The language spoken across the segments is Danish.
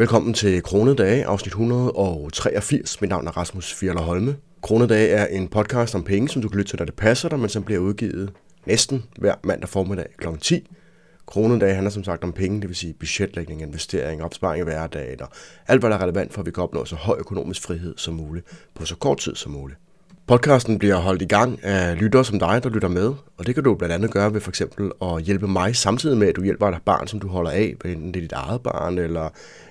Velkommen til Kronedage, afsnit 183. Mit navn er Rasmus Fjerler Holme. Kronedage er en podcast om penge, som du kan lytte til, når det passer dig, men som bliver udgivet næsten hver mandag formiddag kl. 10. Kronedage handler som sagt om penge, det vil sige budgetlægning, investering, opsparing i hverdagen og alt, hvad der er relevant for, at vi kan opnå så høj økonomisk frihed som muligt på så kort tid som muligt. Podcasten bliver holdt i gang af lyttere som dig, der lytter med, og det kan du blandt andet gøre ved for eksempel at hjælpe mig samtidig med, at du hjælper et barn, som du holder af, enten det er dit eget barn, eller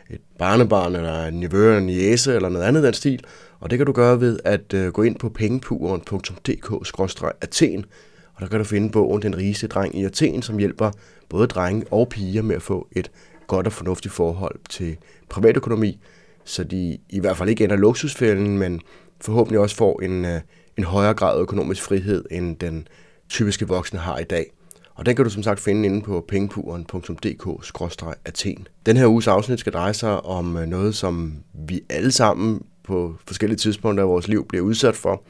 et barnebarn, eller en nevø, en jæse, eller noget andet den stil. Og det kan du gøre ved at øh, gå ind på pengepuren.dk-athen, og der kan du finde bogen Den rigeste dreng i Athen, som hjælper både drenge og piger med at få et godt og fornuftigt forhold til privatøkonomi, så de i hvert fald ikke ender luksusfælden, men forhåbentlig også får en, øh, en højere grad af økonomisk frihed, end den typiske voksne har i dag. Og den kan du som sagt finde inde på pengepuren.dk-athen. Den her uges afsnit skal dreje sig om øh, noget, som vi alle sammen på forskellige tidspunkter i vores liv bliver udsat for,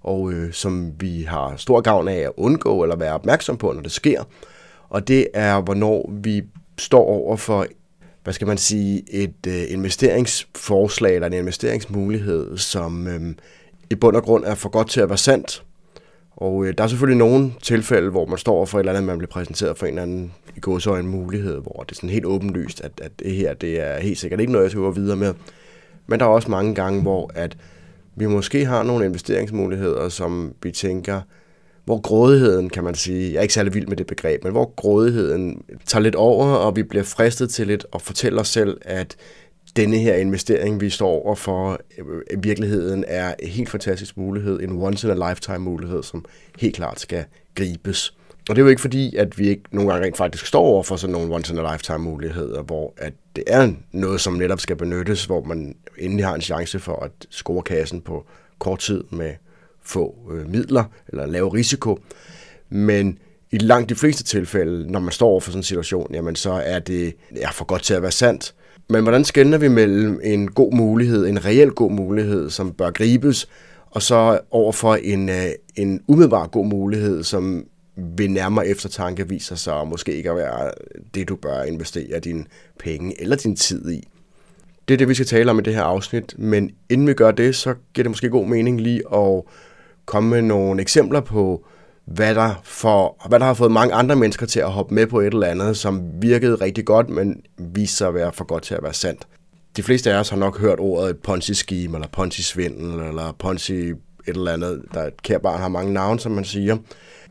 og øh, som vi har stor gavn af at undgå eller være opmærksom på, når det sker. Og det er, hvornår vi står over for hvad skal man sige, et øh, investeringsforslag eller en investeringsmulighed, som øh, i bund og grund er for godt til at være sandt. Og øh, der er selvfølgelig nogle tilfælde, hvor man står for et eller andet, man bliver præsenteret for en eller anden i en mulighed, hvor det er sådan helt åbenlyst, at, at det her det er helt sikkert ikke noget, jeg skal gå videre med. Men der er også mange gange, hvor at vi måske har nogle investeringsmuligheder, som vi tænker, hvor grådigheden, kan man sige, jeg er ikke særlig vild med det begreb, men hvor grådigheden tager lidt over, og vi bliver fristet til lidt at fortælle os selv, at denne her investering, vi står over for, øh, i virkeligheden er en helt fantastisk mulighed, en once-in-a-lifetime mulighed, som helt klart skal gribes. Og det er jo ikke fordi, at vi ikke nogle gange rent faktisk står over for sådan nogle once-in-a-lifetime muligheder, hvor at det er noget, som netop skal benyttes, hvor man endelig har en chance for at score kassen på kort tid med få øh, midler eller lave risiko. Men i langt de fleste tilfælde, når man står over for sådan en situation, jamen så er det er for godt til at være sandt. Men hvordan skældner vi mellem en god mulighed, en reel god mulighed, som bør gribes, og så overfor en, øh, en umiddelbar god mulighed, som ved nærmere eftertanke viser sig måske ikke at være det, du bør investere dine penge eller din tid i. Det er det, vi skal tale om i det her afsnit, men inden vi gør det, så giver det måske god mening lige at komme med nogle eksempler på, hvad der, for, hvad der har fået mange andre mennesker til at hoppe med på et eller andet, som virkede rigtig godt, men viste sig at være for godt til at være sandt. De fleste af os har nok hørt ordet Ponzi-scheme, eller Ponzi-svindel, eller Ponzi et eller andet. Der et kært barn har mange navne, som man siger.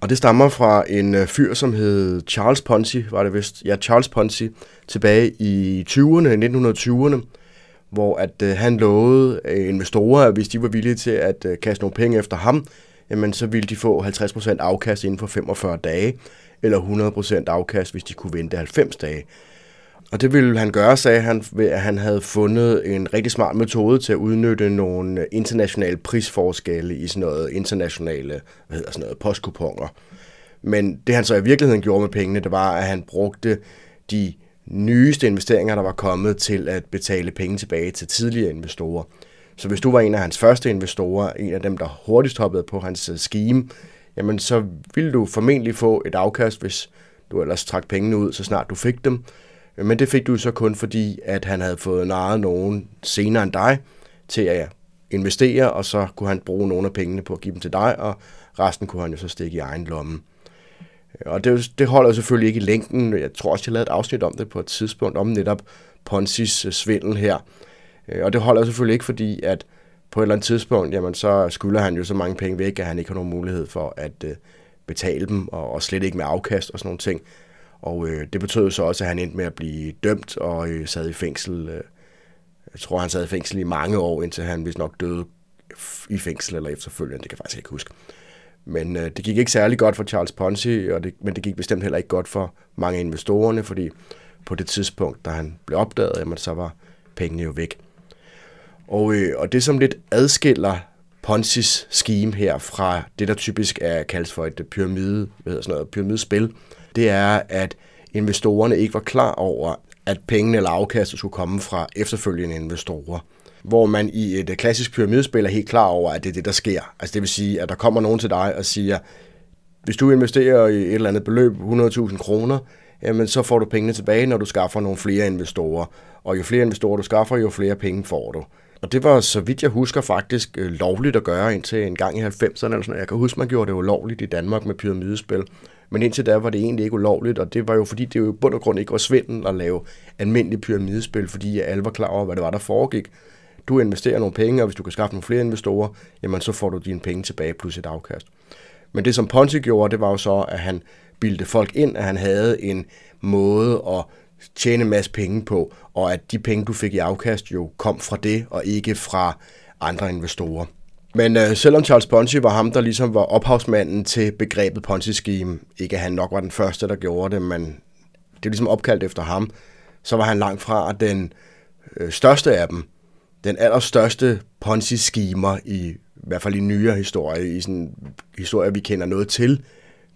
Og det stammer fra en øh, fyr, som hed Charles Ponzi, var det vist. Ja, Charles Ponzi, tilbage i 20'erne, 1920'erne, hvor at øh, han lovede øh, investorer, at hvis de var villige til at øh, kaste nogle penge efter ham, jamen så ville de få 50% afkast inden for 45 dage, eller 100% afkast, hvis de kunne vente 90 dage. Og det ville han gøre, sagde han, ved at han havde fundet en rigtig smart metode til at udnytte nogle internationale prisforskelle i sådan noget internationale, hvad hedder sådan noget, postkuponer. Men det han så i virkeligheden gjorde med pengene, det var, at han brugte de nyeste investeringer, der var kommet til at betale penge tilbage til tidligere investorer. Så hvis du var en af hans første investorer, en af dem, der hurtigst hoppede på hans øh, scheme, jamen så ville du formentlig få et afkast, hvis du ellers trak pengene ud, så snart du fik dem. Men det fik du så kun fordi, at han havde fået naret nogen senere end dig til at investere, og så kunne han bruge nogle af pengene på at give dem til dig, og resten kunne han jo så stikke i egen lomme. Og det, det holder selvfølgelig ikke i længden. Jeg tror også, jeg lavede et afsnit om det på et tidspunkt, om netop Ponzis øh, svindel her. Øh, og det holder selvfølgelig ikke, fordi at på et eller andet tidspunkt, jamen så skylder han jo så mange penge væk, at han ikke har nogen mulighed for at øh, betale dem, og, og slet ikke med afkast og sådan nogle ting. Og øh, det betød så også, at han endte med at blive dømt og øh, sad i fængsel. Øh, jeg tror, han sad i fængsel i mange år, indtil han vist nok døde i fængsel eller efterfølgende. Det kan jeg faktisk ikke huske. Men øh, det gik ikke særlig godt for Charles Ponzi, og det, men det gik bestemt heller ikke godt for mange af investorerne, fordi på det tidspunkt, da han blev opdaget, jamen, så var pengene jo væk. Og, øh, og det, som lidt adskiller Ponzis scheme her fra det, der typisk er kaldt for et pyramide, hvad hedder sådan noget, pyramidespil, det er, at investorerne ikke var klar over, at pengene eller afkastet skulle komme fra efterfølgende investorer hvor man i et øh, klassisk pyramidespil er helt klar over, at det er det, der sker. Altså det vil sige, at der kommer nogen til dig og siger, hvis du investerer i et eller andet beløb, 100.000 kroner, jamen så får du pengene tilbage, når du skaffer nogle flere investorer. Og jo flere investorer du skaffer, jo flere penge får du. Og det var, så vidt jeg husker, faktisk øh, lovligt at gøre indtil en gang i 90'erne. Eller sådan. Jeg kan huske, man gjorde det ulovligt i Danmark med pyramidespil. Men indtil da var det egentlig ikke ulovligt, og det var jo fordi, det jo i bund og grund ikke var svindel at lave almindelige pyramidespil, fordi alle var klar over, hvad det var, der foregik. Du investerer nogle penge, og hvis du kan skaffe nogle flere investorer, jamen så får du dine penge tilbage plus et afkast. Men det, som Ponzi gjorde, det var jo så, at han bildte folk ind, at han havde en måde at tjene en masse penge på, og at de penge, du fik i afkast, jo kom fra det, og ikke fra andre investorer. Men øh, selvom Charles Ponzi var ham, der ligesom var ophavsmanden til begrebet Ponzi-scheme, ikke at han nok var den første, der gjorde det, men det er ligesom opkaldt efter ham, så var han langt fra den øh, største af dem. Den allerstørste Ponzi-schemer i, i hvert fald i nyere historie, i sådan historie, vi kender noget til,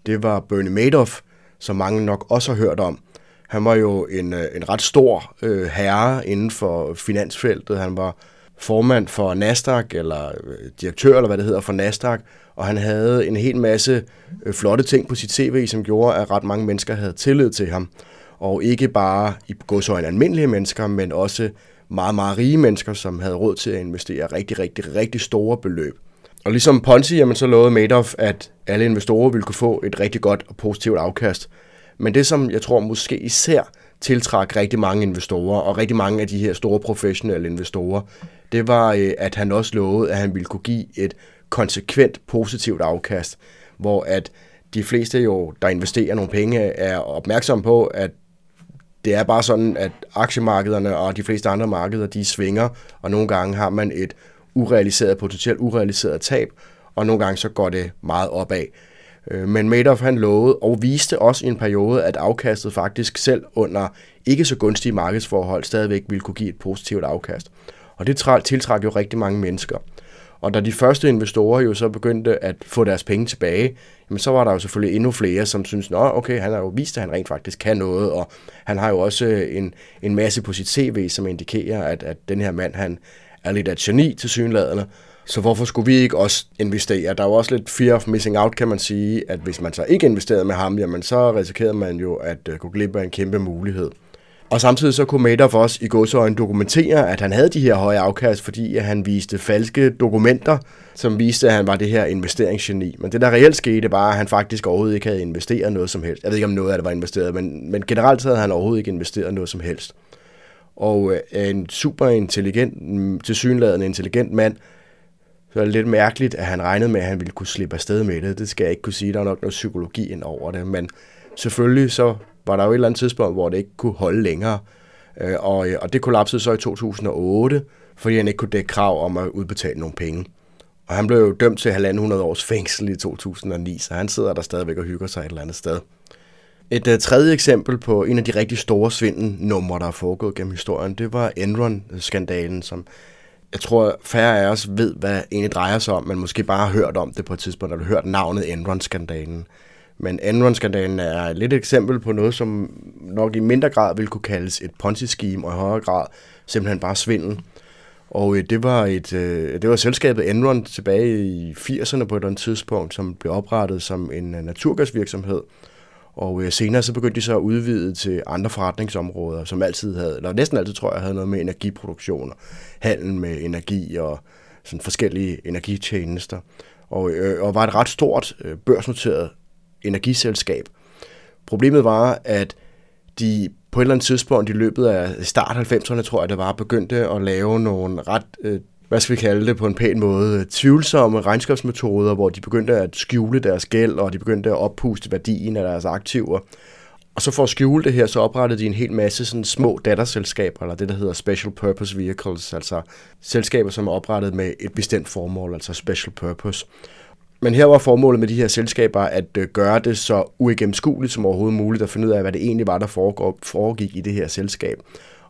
det var Bernie Madoff, som mange nok også har hørt om. Han var jo en, øh, en ret stor øh, herre inden for finansfeltet. Han var formand for Nasdaq, eller øh, direktør, eller hvad det hedder, for Nasdaq, og han havde en hel masse øh, flotte ting på sit CV, som gjorde, at ret mange mennesker havde tillid til ham. Og ikke bare i godsøjne almindelige mennesker, men også meget, meget rige mennesker, som havde råd til at investere rigtig, rigtig, rigtig store beløb. Og ligesom Ponzi, jamen, så lovede Madoff, at alle investorer ville kunne få et rigtig godt og positivt afkast. Men det, som jeg tror måske især tiltrak rigtig mange investorer, og rigtig mange af de her store professionelle investorer, det var, øh, at han også lovede, at han ville kunne give et konsekvent positivt afkast, hvor at de fleste jo, der investerer nogle penge, er opmærksom på, at det er bare sådan, at aktiemarkederne og de fleste andre markeder, de svinger, og nogle gange har man et urealiseret, potentielt urealiseret tab, og nogle gange så går det meget opad. Øh, men Madoff han lovede og viste også i en periode, at afkastet faktisk selv under ikke så gunstige markedsforhold stadigvæk ville kunne give et positivt afkast. Og det tiltrak jo rigtig mange mennesker. Og da de første investorer jo så begyndte at få deres penge tilbage, jamen så var der jo selvfølgelig endnu flere, som synes, at okay, han har jo vist, at han rent faktisk kan noget, og han har jo også øh, en, en masse på sit CV, som indikerer, at, at den her mand, han er lidt af et geni til synladende. Så hvorfor skulle vi ikke også investere? Der er jo også lidt fear of missing out, kan man sige, at hvis man så ikke investerede med ham, jamen så risikerede man jo at øh, gå glip af en kæmpe mulighed. Og samtidig så kunne Madoff også i godsøjen dokumentere, at han havde de her høje afkast, fordi at han viste falske dokumenter, som viste, at han var det her investeringsgeni. Men det, der reelt skete, var, at han faktisk overhovedet ikke havde investeret noget som helst. Jeg ved ikke, om noget af det var investeret, men, men generelt havde han overhovedet ikke investeret noget som helst. Og øh, en super intelligent, mm, tilsyneladende intelligent mand, så er det lidt mærkeligt, at han regnede med, at han ville kunne slippe afsted med det. Det skal jeg ikke kunne sige. Der er nok noget psykologi ind over det. Men selvfølgelig så var der jo et eller andet tidspunkt, hvor det ikke kunne holde længere. Øh, og, øh, og det kollapsede så i 2008, fordi han ikke kunne dække krav om at udbetale nogle penge. Og han blev jo dømt til 1.500 års fængsel i 2009, så han sidder der stadigvæk og hygger sig et eller andet sted. Et uh, tredje eksempel på en af de rigtig store svindelnumre, der er foregået gennem historien, det var Enron-skandalen, som jeg tror, færre af os ved, hvad egentlig drejer sig om, men måske bare har hørt om det på et tidspunkt, eller hørt navnet Enron-skandalen. Men Enron-skandalen er lidt et eksempel på noget, som nok i mindre grad ville kunne kaldes et Ponzi-scheme, og i højere grad simpelthen bare svindel. Og øh, det var, et, øh, det var selskabet Enron tilbage i 80'erne på et eller andet tidspunkt, som blev oprettet som en øh, naturgasvirksomhed, og øh, senere så begyndte de så at udvide til andre forretningsområder, som altid havde, eller næsten altid tror jeg, havde noget med energiproduktion og handel med energi og sådan forskellige energitjenester. Og, øh, og var et ret stort øh, børsnoteret energiselskab. Problemet var, at de på et eller andet tidspunkt i løbet af start 90'erne, tror jeg det var, begyndte at lave nogle ret øh, hvad skal vi kalde det på en pæn måde, tvivlsomme regnskabsmetoder, hvor de begyndte at skjule deres gæld, og de begyndte at oppuste værdien af deres aktiver. Og så for at skjule det her, så oprettede de en hel masse sådan små datterselskaber, eller det, der hedder Special Purpose Vehicles, altså selskaber, som er oprettet med et bestemt formål, altså Special Purpose. Men her var formålet med de her selskaber at øh, gøre det så uigennemskueligt som overhovedet muligt, at finde ud af, hvad det egentlig var, der foregik i det her selskab.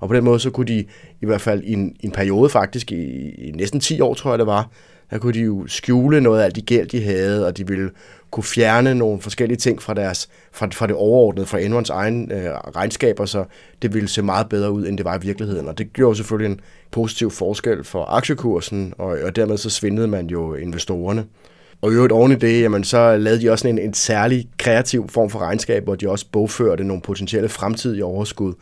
Og på den måde, så kunne de i hvert fald i en, en periode faktisk, i, i næsten 10 år tror jeg det var, der kunne de jo skjule noget af alt de gæld, de havde, og de ville kunne fjerne nogle forskellige ting fra, deres, fra, fra det overordnede, fra Enrons egen øh, regnskaber, så det ville se meget bedre ud, end det var i virkeligheden. Og det gjorde selvfølgelig en positiv forskel for aktiekursen, og, og dermed så svindede man jo investorerne. Og i øvrigt oven i det, jamen, så lavede de også en, en særlig kreativ form for regnskab, hvor de også bogførte nogle potentielle fremtidige overskud.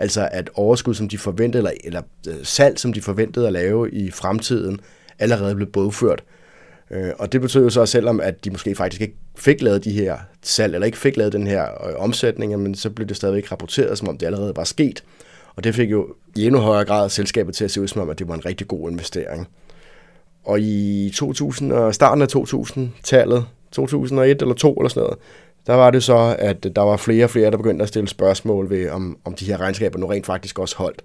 Altså at overskud, som de forventede, eller, eller øh, salg, som de forventede at lave i fremtiden, allerede blev bogført. Øh, og det betød jo så, selvom at de måske faktisk ikke fik lavet de her salg, eller ikke fik lavet den her øh, omsætning, men så blev det stadigvæk rapporteret, som om det allerede var sket. Og det fik jo i endnu højere grad selskabet til at se ud som om, at det var en rigtig god investering. Og i 2000 og starten af 2000-tallet, 2001 eller 2 eller sådan noget, der var det så, at der var flere og flere, der begyndte at stille spørgsmål ved, om, om de her regnskaber nu rent faktisk også holdt.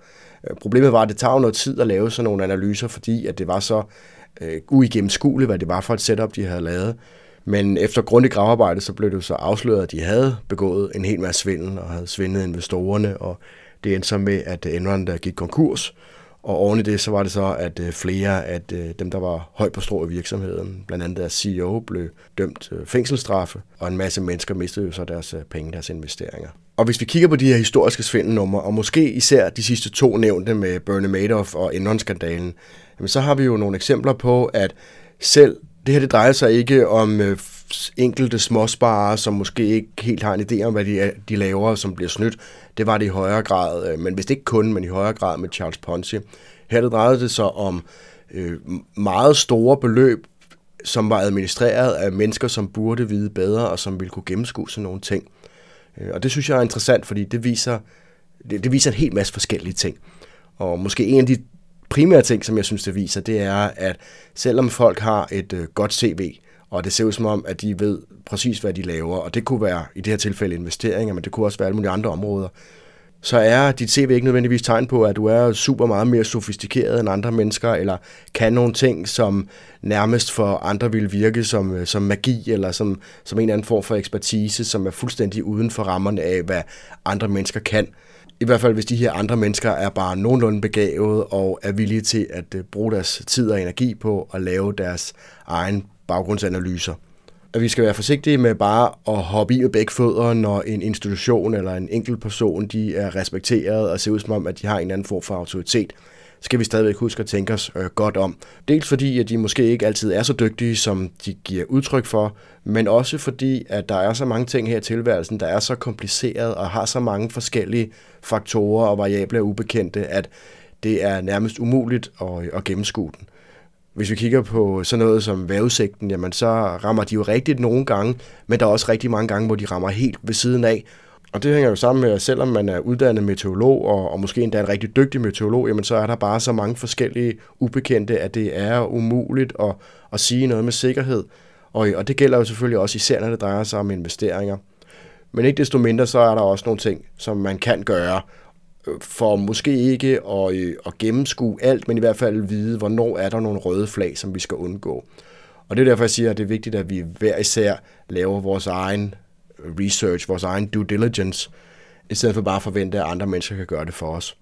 Øh, problemet var, at det tager noget tid at lave sådan nogle analyser, fordi at det var så øh, uigennemskueligt, hvad det var for et setup, de havde lavet. Men efter grundigt gravarbejde, så blev det så afsløret, at de havde begået en hel masse svindel og havde svindet investorerne, og det endte så med, at Enron der gik konkurs. Og oven i det, så var det så, at øh, flere af øh, dem, der var højt på strå i virksomheden, blandt andet deres CEO, blev dømt øh, fængselsstraffe, og en masse mennesker mistede jo så deres penge, deres investeringer. Og hvis vi kigger på de her historiske svindelnumre, og måske især de sidste to nævnte med Bernie Madoff og Enron-skandalen, så har vi jo nogle eksempler på, at selv det her det drejer sig ikke om enkelte småsparere, som måske ikke helt har en idé om, hvad de, de laver, som bliver snydt. Det var det i højere grad, øh, men hvis ikke kun, men i højere grad med Charles Ponzi. Her det drejede det sig om øh, meget store beløb, som var administreret af mennesker, som burde vide bedre, og som ville kunne gennemskue sådan nogle ting. Øh, og det synes jeg er interessant, fordi det viser, det, det viser en hel masse forskellige ting. Og måske en af de primære ting, som jeg synes, det viser, det er, at selvom folk har et øh, godt CV, og det ser ud som om, at de ved præcis, hvad de laver, og det kunne være i det her tilfælde investeringer, men det kunne også være alle mulige andre områder, så er dit CV ikke nødvendigvis tegn på, at du er super meget mere sofistikeret end andre mennesker, eller kan nogle ting, som nærmest for andre vil virke som, øh, som magi, eller som, som en eller anden form for ekspertise, som er fuldstændig uden for rammerne af, hvad andre mennesker kan. I hvert fald, hvis de her andre mennesker er bare nogenlunde begavet og er villige til at øh, bruge deres tid og energi på at lave deres egen baggrundsanalyser. At vi skal være forsigtige med bare at hoppe i med begge fødder, når en institution eller en enkelt person de er respekteret og ser ud som om, at de har en anden form for autoritet skal vi stadigvæk huske at tænke os øh, godt om. Dels fordi, at de måske ikke altid er så dygtige, som de giver udtryk for, men også fordi, at der er så mange ting her i tilværelsen, der er så kompliceret og har så mange forskellige faktorer og variabler ubekendte, at det er nærmest umuligt at, at gennemskue den. Hvis vi kigger på sådan noget som vævesigten, jamen så rammer de jo rigtigt nogle gange, men der er også rigtig mange gange, hvor de rammer helt ved siden af, og det hænger jo sammen med, at selvom man er uddannet meteorolog, og, og måske endda en rigtig dygtig meteorolog, jamen så er der bare så mange forskellige ubekendte, at det er umuligt at, at sige noget med sikkerhed. Og, og det gælder jo selvfølgelig også især, når det drejer sig om investeringer. Men ikke desto mindre, så er der også nogle ting, som man kan gøre, for måske ikke at, øh, at gennemskue alt, men i hvert fald vide, hvornår er der nogle røde flag, som vi skal undgå. Og det er derfor, jeg siger, at det er vigtigt, at vi hver især laver vores egen research, vores egen due diligence, i stedet for bare at forvente, at andre mennesker kan gøre det for os.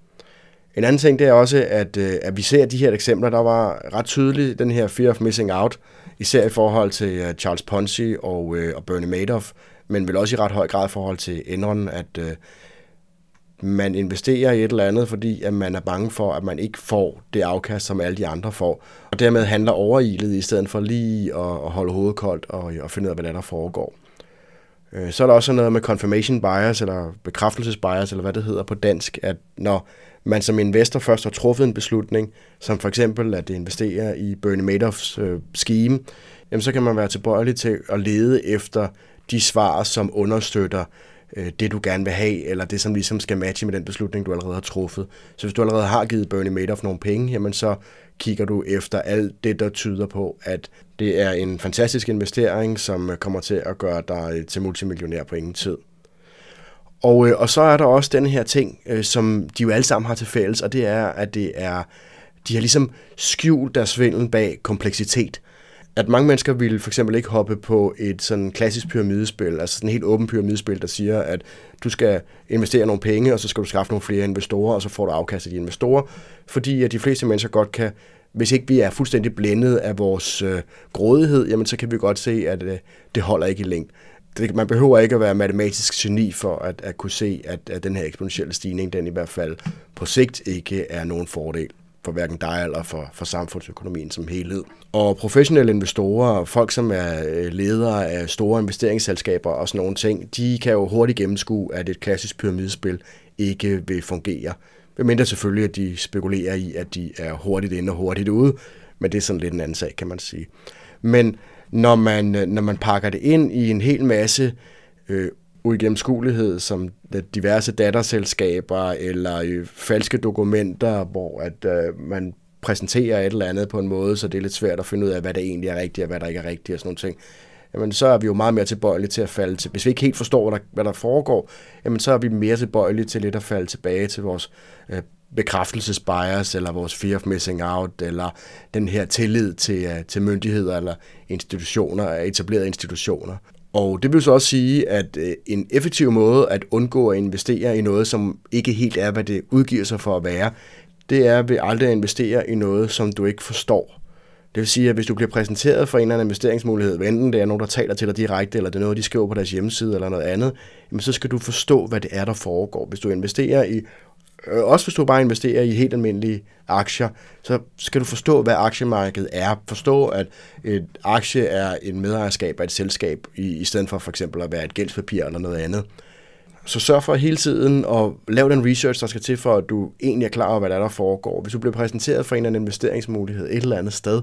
En anden ting det er også, at, øh, at vi ser de her eksempler, der var ret tydeligt den her fear of missing out, især i forhold til øh, Charles Ponzi og, øh, og Bernie Madoff, men vel også i ret høj grad i forhold til Enron, at man investerer i et eller andet, fordi at man er bange for, at man ikke får det afkast, som alle de andre får. Og dermed handler overilet i stedet for lige at, at holde hovedet koldt og, og finde ud af, hvad der, der foregår. Øh, så er der også noget med confirmation bias, eller bekræftelsesbias, eller hvad det hedder på dansk, at når man som investor først har truffet en beslutning, som for eksempel at investere i Bernie Madoffs øh, scheme, jamen så kan man være tilbøjelig til at lede efter de svar, som understøtter øh, det, du gerne vil have, eller det, som ligesom skal matche med den beslutning, du allerede har truffet. Så hvis du allerede har givet Bernie Madoff nogle penge, jamen så kigger du efter alt det, der tyder på, at det er en fantastisk investering, som øh, kommer til at gøre dig øh, til multimillionær på ingen tid. Og, øh, og så er der også den her ting, øh, som de jo alle sammen har til fælles, og det er, at det er, de har ligesom skjult deres svindel bag kompleksitet at mange mennesker ville for eksempel ikke hoppe på et sådan klassisk pyramidespil, altså sådan et helt åbent pyramidespil, der siger, at du skal investere nogle penge, og så skal du skaffe nogle flere investorer, og så får du afkast af de investorer, fordi at de fleste mennesker godt kan, hvis ikke vi er fuldstændig blændet af vores øh, grådighed, jamen så kan vi godt se, at øh, det holder ikke i længden. Det, man behøver ikke at være matematisk geni for at, at kunne se, at, at den her eksponentielle stigning, den i hvert fald på sigt ikke er nogen fordel for hverken dig eller for, for samfundsøkonomien som helhed. Og professionelle investorer, folk som er øh, ledere af store investeringsselskaber og sådan nogle ting, de kan jo hurtigt gennemskue, at et klassisk pyramidespil ikke vil fungere. Medmindre selvfølgelig, at de spekulerer i, at de er hurtigt inde og hurtigt ude, men det er sådan lidt en anden sag, kan man sige. Men når man, øh, når man pakker det ind i en hel masse øh, uigennemskuelighed, som diverse datterselskaber eller øh, falske dokumenter, hvor at øh, man præsenterer et eller andet på en måde, så det er lidt svært at finde ud af, hvad der egentlig er rigtigt og hvad der ikke er rigtigt og sådan nogle ting. Jamen, så er vi jo meget mere tilbøjelige til at falde til. Hvis vi ikke helt forstår, hvad der, hvad der foregår, jamen, så er vi mere tilbøjelige til lidt at falde tilbage til vores øh, bekræftelsesbias, eller vores fear of missing out, eller den her tillid til, øh, til myndigheder eller institutioner, etablerede institutioner. Og det vil så også sige, at øh, en effektiv måde at undgå at investere i noget, som ikke helt er, hvad det udgiver sig for at være, det er ved aldrig at investere i noget, som du ikke forstår. Det vil sige, at hvis du bliver præsenteret for en eller anden investeringsmulighed, hvad enten det er nogen, der taler til dig direkte, eller det er noget, de skriver på deres hjemmeside eller noget andet, jamen så skal du forstå, hvad det er, der foregår. Hvis du investerer i Øh, også hvis du bare investerer i helt almindelige aktier, så skal du forstå, hvad aktiemarkedet er. Forstå, at et aktie er en medejerskab af et selskab, i, i stedet for for eksempel at være et gældspapir eller noget andet. Så sørg for hele tiden at lave den research, der skal til for, at du egentlig er klar over, hvad der, er, der foregår. Hvis du bliver præsenteret for en eller anden investeringsmulighed et eller andet sted,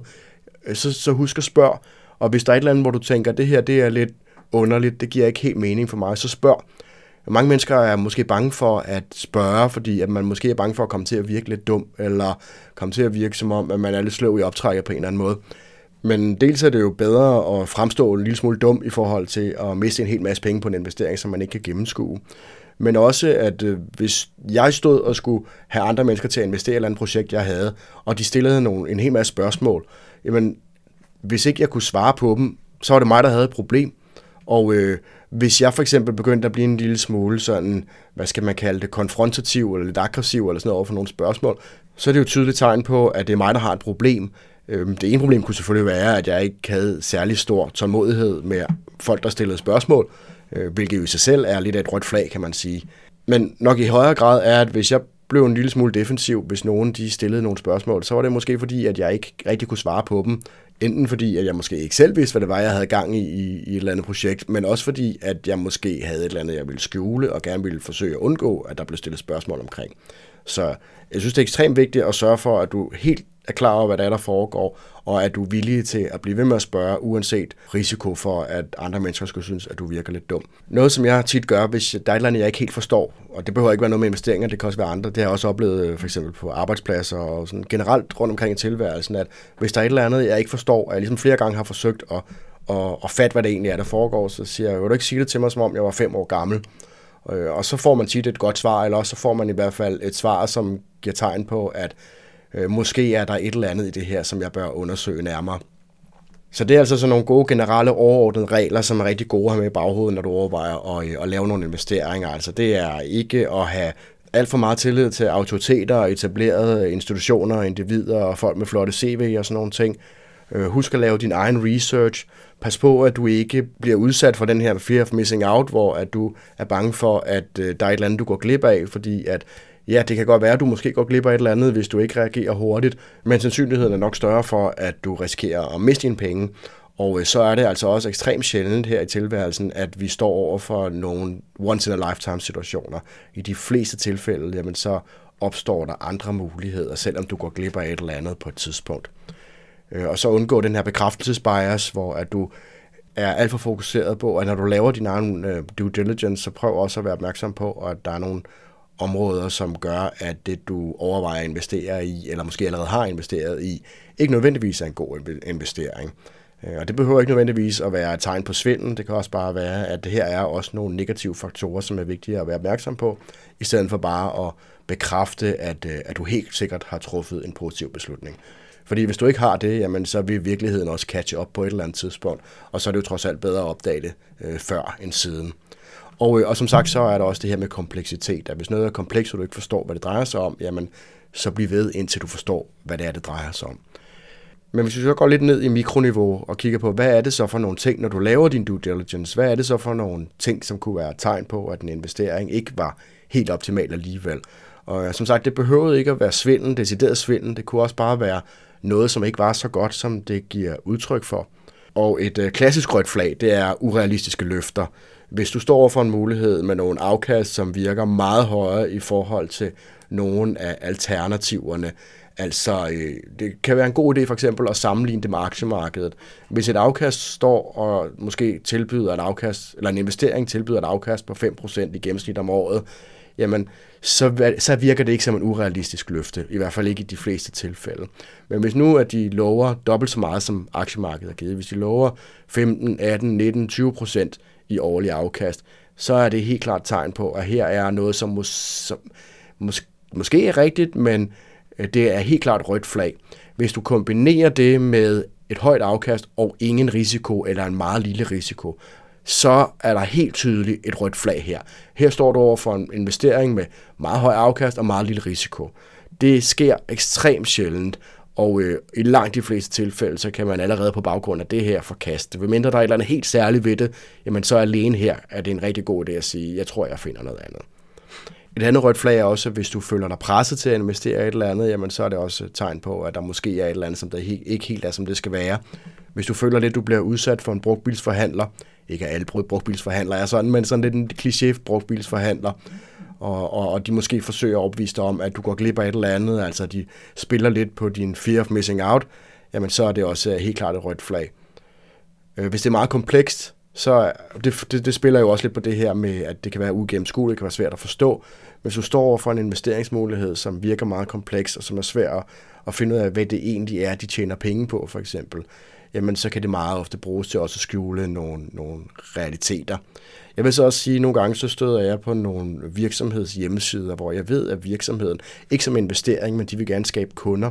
øh, så, så husk at spørge. Og hvis der er et eller andet, hvor du tænker, det her det er lidt underligt, det giver ikke helt mening for mig, så spørg. Mange mennesker er måske bange for at spørge, fordi at man måske er bange for at komme til at virke lidt dum, eller komme til at virke som om, at man er lidt sløv i optrækket på en eller anden måde. Men dels er det jo bedre at fremstå en lille smule dum i forhold til at miste en hel masse penge på en investering, som man ikke kan gennemskue. Men også, at øh, hvis jeg stod og skulle have andre mennesker til at investere i et eller andet projekt, jeg havde, og de stillede nogle, en hel masse spørgsmål, jamen, hvis ikke jeg kunne svare på dem, så var det mig, der havde et problem. Og øh, hvis jeg for eksempel begyndte at blive en lille smule sådan, hvad skal man kalde det, konfrontativ eller lidt aggressiv eller sådan noget over for nogle spørgsmål, så er det jo et tydeligt tegn på, at det er mig, der har et problem. Øhm, det ene problem kunne selvfølgelig være, at jeg ikke havde særlig stor tålmodighed med folk, der stillede spørgsmål, øh, hvilket jo i sig selv er lidt af et rødt flag, kan man sige. Men nok i højere grad er, at hvis jeg blev en lille smule defensiv, hvis nogen de stillede nogle spørgsmål, så var det måske fordi, at jeg ikke rigtig kunne svare på dem, Enten fordi, at jeg måske ikke selv vidste, hvad det var, jeg havde gang i, i, i et eller andet projekt, men også fordi, at jeg måske havde et eller andet, jeg ville skjule, og gerne ville forsøge at undgå, at der blev stillet spørgsmål omkring. Så jeg synes, det er ekstremt vigtigt at sørge for, at du helt er klar over, hvad der er, der foregår, og at du er villig til at blive ved med at spørge, uanset risiko for, at andre mennesker skulle synes, at du virker lidt dum. Noget, som jeg tit gør, hvis der er et eller andet, jeg ikke helt forstår, og det behøver ikke være noget med investeringer, det kan også være andre, det har jeg også oplevet øh, for eksempel på arbejdspladser og sådan generelt rundt omkring i tilværelsen, at hvis der er et eller andet, jeg ikke forstår, og jeg ligesom flere gange har forsøgt at, at, at fatte, hvad det egentlig er, der foregår, så siger jeg, vil du ikke sige det til mig, som om jeg var fem år gammel? Øh, og så får man tit et godt svar, eller også så får man i hvert fald et svar, som giver tegn på, at øh, måske er der et eller andet i det her, som jeg bør undersøge nærmere. Så det er altså sådan nogle gode generelle overordnede regler, som er rigtig gode at have med i baghovedet, når du overvejer at, øh, at lave nogle investeringer. Altså det er ikke at have alt for meget tillid til autoriteter og etablerede institutioner og individer og folk med flotte CV og sådan nogle ting. Øh, husk at lave din egen research. Pas på, at du ikke bliver udsat for den her fear of missing out, hvor at du er bange for, at øh, der er et eller andet, du går glip af, fordi at ja, det kan godt være, at du måske går glip af et eller andet, hvis du ikke reagerer hurtigt, men sandsynligheden er nok større for, at du risikerer at miste dine penge. Og øh, så er det altså også ekstremt sjældent her i tilværelsen, at vi står over for nogle once-in-a-lifetime situationer. I de fleste tilfælde, jamen så opstår der andre muligheder, selvom du går glip af et eller andet på et tidspunkt. Øh, og så undgå den her bekræftelsesbias, hvor at du er alt for fokuseret på, at når du laver din egen øh, due diligence, så prøv også at være opmærksom på, at der er nogle områder, som gør, at det, du overvejer at investere i, eller måske allerede har investeret i, ikke nødvendigvis er en god investering. Øh, og det behøver ikke nødvendigvis at være et tegn på svindel. Det kan også bare være, at det her er også nogle negative faktorer, som er vigtige at være opmærksom på, i stedet for bare at bekræfte, at, øh, at du helt sikkert har truffet en positiv beslutning. Fordi hvis du ikke har det, jamen, så vil virkeligheden også catche op på et eller andet tidspunkt, og så er det jo trods alt bedre at opdage det øh, før end siden. Og, øh, og som sagt, så er der også det her med kompleksitet, at hvis noget er komplekst, og du ikke forstår, hvad det drejer sig om, jamen, så bliv ved, indtil du forstår, hvad det er, det drejer sig om. Men hvis vi så går lidt ned i mikroniveau og kigger på, hvad er det så for nogle ting, når du laver din due diligence? Hvad er det så for nogle ting, som kunne være tegn på, at en investering ikke var helt optimal alligevel? Og øh, som sagt, det behøvede ikke at være svindel, decideret svindel. Det kunne også bare være noget, som ikke var så godt, som det giver udtryk for. Og et øh, klassisk rødt flag, det er urealistiske løfter. Hvis du står for en mulighed med nogle afkast, som virker meget højere i forhold til nogle af alternativerne, Altså, øh, det kan være en god idé for eksempel at sammenligne det med aktiemarkedet. Hvis et afkast står og måske tilbyder et afkast, eller en investering tilbyder et afkast på 5% i gennemsnit om året, jamen, så, så virker det ikke som en urealistisk løfte, i hvert fald ikke i de fleste tilfælde. Men hvis nu at de lover dobbelt så meget, som aktiemarkedet har givet, hvis de lover 15, 18, 19, 20 procent i årlig afkast, så er det helt klart tegn på, at her er noget, som, mås, som mås, måske er rigtigt, men øh, det er helt klart rødt flag. Hvis du kombinerer det med et højt afkast og ingen risiko eller en meget lille risiko, så er der helt tydeligt et rødt flag her. Her står du over for en investering med meget høj afkast og meget lille risiko. Det sker ekstremt sjældent, og øh, i langt de fleste tilfælde, så kan man allerede på baggrund af det her forkaste. Hvis mindre der er et eller andet helt særligt ved det, jamen så alene her er det en rigtig god idé at sige, jeg tror, jeg finder noget andet. Et andet rødt flag er også, at hvis du føler dig presset til at investere i et eller andet, jamen så er det også et tegn på, at der måske er et eller andet, som der ikke helt er, som det skal være. Hvis du føler lidt, at du bliver udsat for en brugtbilsforhandler, ikke at alle brugtbilsforhandlere er sådan, men sådan lidt en kliché brugtbilsforhandler, og, og, og de måske forsøger at opvise dig om, at du går glip af et eller andet, altså de spiller lidt på din fear of missing out, jamen så er det også øh, helt klart et rødt flag. Øh, hvis det er meget komplekst, så det, det, det spiller jo også lidt på det her med, at det kan være uigennemskueligt, det kan være svært at forstå. Hvis du står over for en investeringsmulighed, som virker meget kompleks, og som er svær at finde ud af, hvad det egentlig er, de tjener penge på, for eksempel, jamen så kan det meget ofte bruges til også at skjule nogle, nogle realiteter. Jeg vil så også sige, at nogle gange så støder jeg på nogle virksomheds hjemmesider, hvor jeg ved, at virksomheden, ikke som investering, men de vil gerne skabe kunder,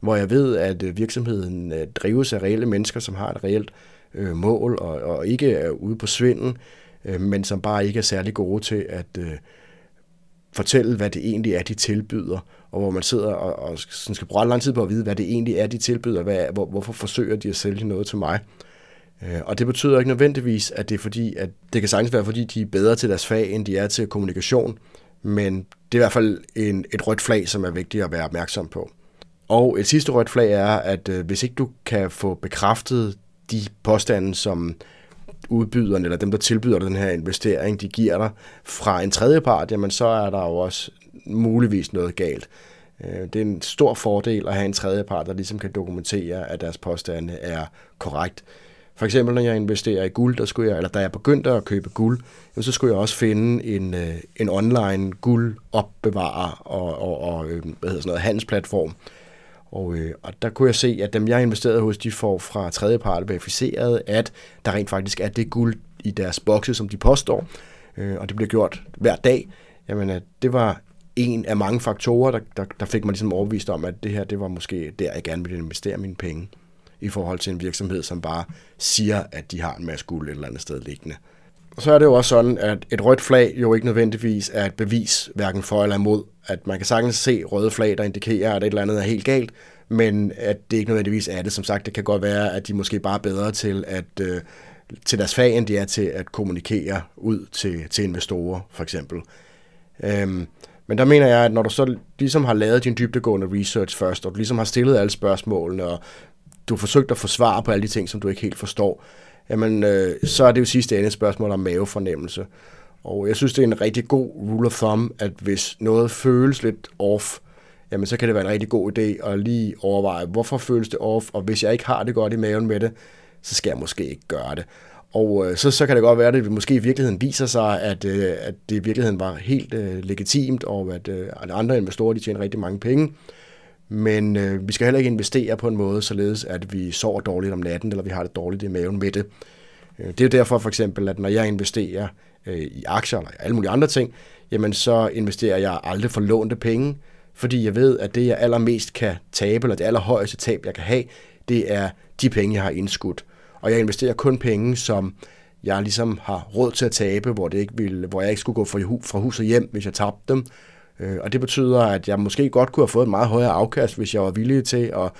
hvor jeg ved, at øh, virksomheden øh, drives af reelle mennesker, som har et reelt øh, mål, og, og ikke er ude på svinden, øh, men som bare ikke er særlig gode til at øh, fortælle, hvad det egentlig er, de tilbyder, og hvor man sidder og, og sådan skal bruge lang tid på at vide, hvad det egentlig er, de tilbyder, hvad, hvor, hvorfor forsøger de at sælge noget til mig. Øh, og det betyder ikke nødvendigvis, at det er fordi, at det kan sagtens være, fordi de er bedre til deres fag, end de er til kommunikation, men det er i hvert fald en, et rødt flag, som er vigtigt at være opmærksom på. Og et sidste rødt flag er, at øh, hvis ikke du kan få bekræftet de påstande, som udbyderne, eller dem, der tilbyder den her investering, de giver dig fra en tredje part, jamen så er der jo også muligvis noget galt. Øh, det er en stor fordel at have en tredje part, der ligesom kan dokumentere, at deres påstande er korrekt. For eksempel, når jeg investerer i guld, der skulle jeg, eller da jeg begyndte at købe guld, så skulle jeg også finde en, øh, en online guldopbevarer og, og, og øh, hvad hedder sådan noget, handelsplatform, og, øh, og der kunne jeg se, at dem, jeg investerede hos, de får fra tredjepart verificeret, at der rent faktisk er det guld i deres bokse, som de påstår, øh, og det bliver gjort hver dag. Jamen, at det var en af mange faktorer, der, der, der fik mig ligesom overbevist om, at det her, det var måske der, jeg gerne ville investere mine penge i forhold til en virksomhed, som bare siger, at de har en masse guld et eller andet sted liggende. Og så er det jo også sådan, at et rødt flag jo ikke nødvendigvis er et bevis, hverken for eller imod. At man kan sagtens se røde flag, der indikerer, at et eller andet er helt galt, men at det ikke nødvendigvis er det. Som sagt, det kan godt være, at de måske bare er bedre til at øh, til deres fag, end de er til at kommunikere ud til, til investorer, for eksempel. Øhm, men der mener jeg, at når du så ligesom har lavet din dybdegående research først, og du ligesom har stillet alle spørgsmålene, og du har forsøgt at få svar på alle de ting, som du ikke helt forstår, jamen, øh, så er det jo sidste ende et spørgsmål om mavefornemmelse. Og jeg synes, det er en rigtig god rule of thumb, at hvis noget føles lidt off, jamen så kan det være en rigtig god idé at lige overveje, hvorfor føles det off, og hvis jeg ikke har det godt i maven med det, så skal jeg måske ikke gøre det. Og øh, så, så kan det godt være, at det måske i virkeligheden viser sig, at, øh, at det i virkeligheden var helt øh, legitimt, og at, øh, at andre investorer de tjener rigtig mange penge. Men øh, vi skal heller ikke investere på en måde, således at vi sover dårligt om natten, eller vi har det dårligt i maven med det. Øh, det er jo derfor for eksempel, at når jeg investerer øh, i aktier eller alle mulige andre ting, jamen så investerer jeg aldrig for lånte penge, fordi jeg ved, at det jeg allermest kan tabe, eller det allerhøjeste tab, jeg kan have, det er de penge, jeg har indskudt. Og jeg investerer kun penge, som jeg ligesom har råd til at tabe, hvor, det ikke ville, hvor jeg ikke skulle gå fra hus og hjem, hvis jeg tabte dem. Øh, og det betyder, at jeg måske godt kunne have fået et meget højere afkast, hvis jeg var villig til at,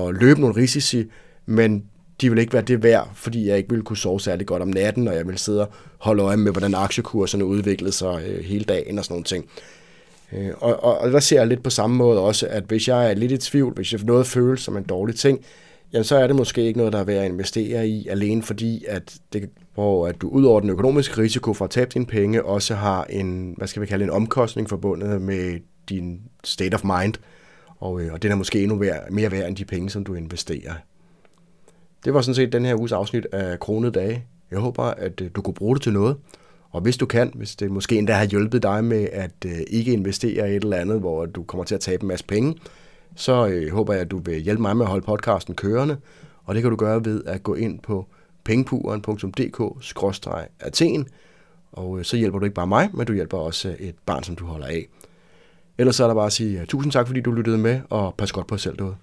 at løbe nogle risici, men de vil ikke være det værd, fordi jeg ikke ville kunne sove særlig godt om natten, og jeg vil sidde og holde øje med, hvordan aktiekurserne udviklede sig øh, hele dagen og sådan nogle ting. Øh, og, og, og der ser jeg lidt på samme måde også, at hvis jeg er lidt i tvivl, hvis jeg noget føles som en dårlig ting, jamen så er det måske ikke noget, der er værd at investere i, alene fordi, at, det, hvor at du ud over den økonomiske risiko for at tabe dine penge, også har en, hvad skal vi kalde en omkostning forbundet med din state of mind, og, øh, og den er måske endnu værd, mere værd end de penge, som du investerer. Det var sådan set den her uges afsnit af Kronede Dage. Jeg håber, at øh, du kunne bruge det til noget. Og hvis du kan, hvis det måske endda har hjulpet dig med at øh, ikke investere i et eller andet, hvor du kommer til at tabe en masse penge, så øh, håber jeg, at du vil hjælpe mig med at holde podcasten kørende. Og det kan du gøre ved at gå ind på pengepuren.dk-athen, og øh, så hjælper du ikke bare mig, men du hjælper også øh, et barn, som du holder af. Ellers så er der bare at sige øh, tusind tak, fordi du lyttede med, og pas godt på dig selv derude.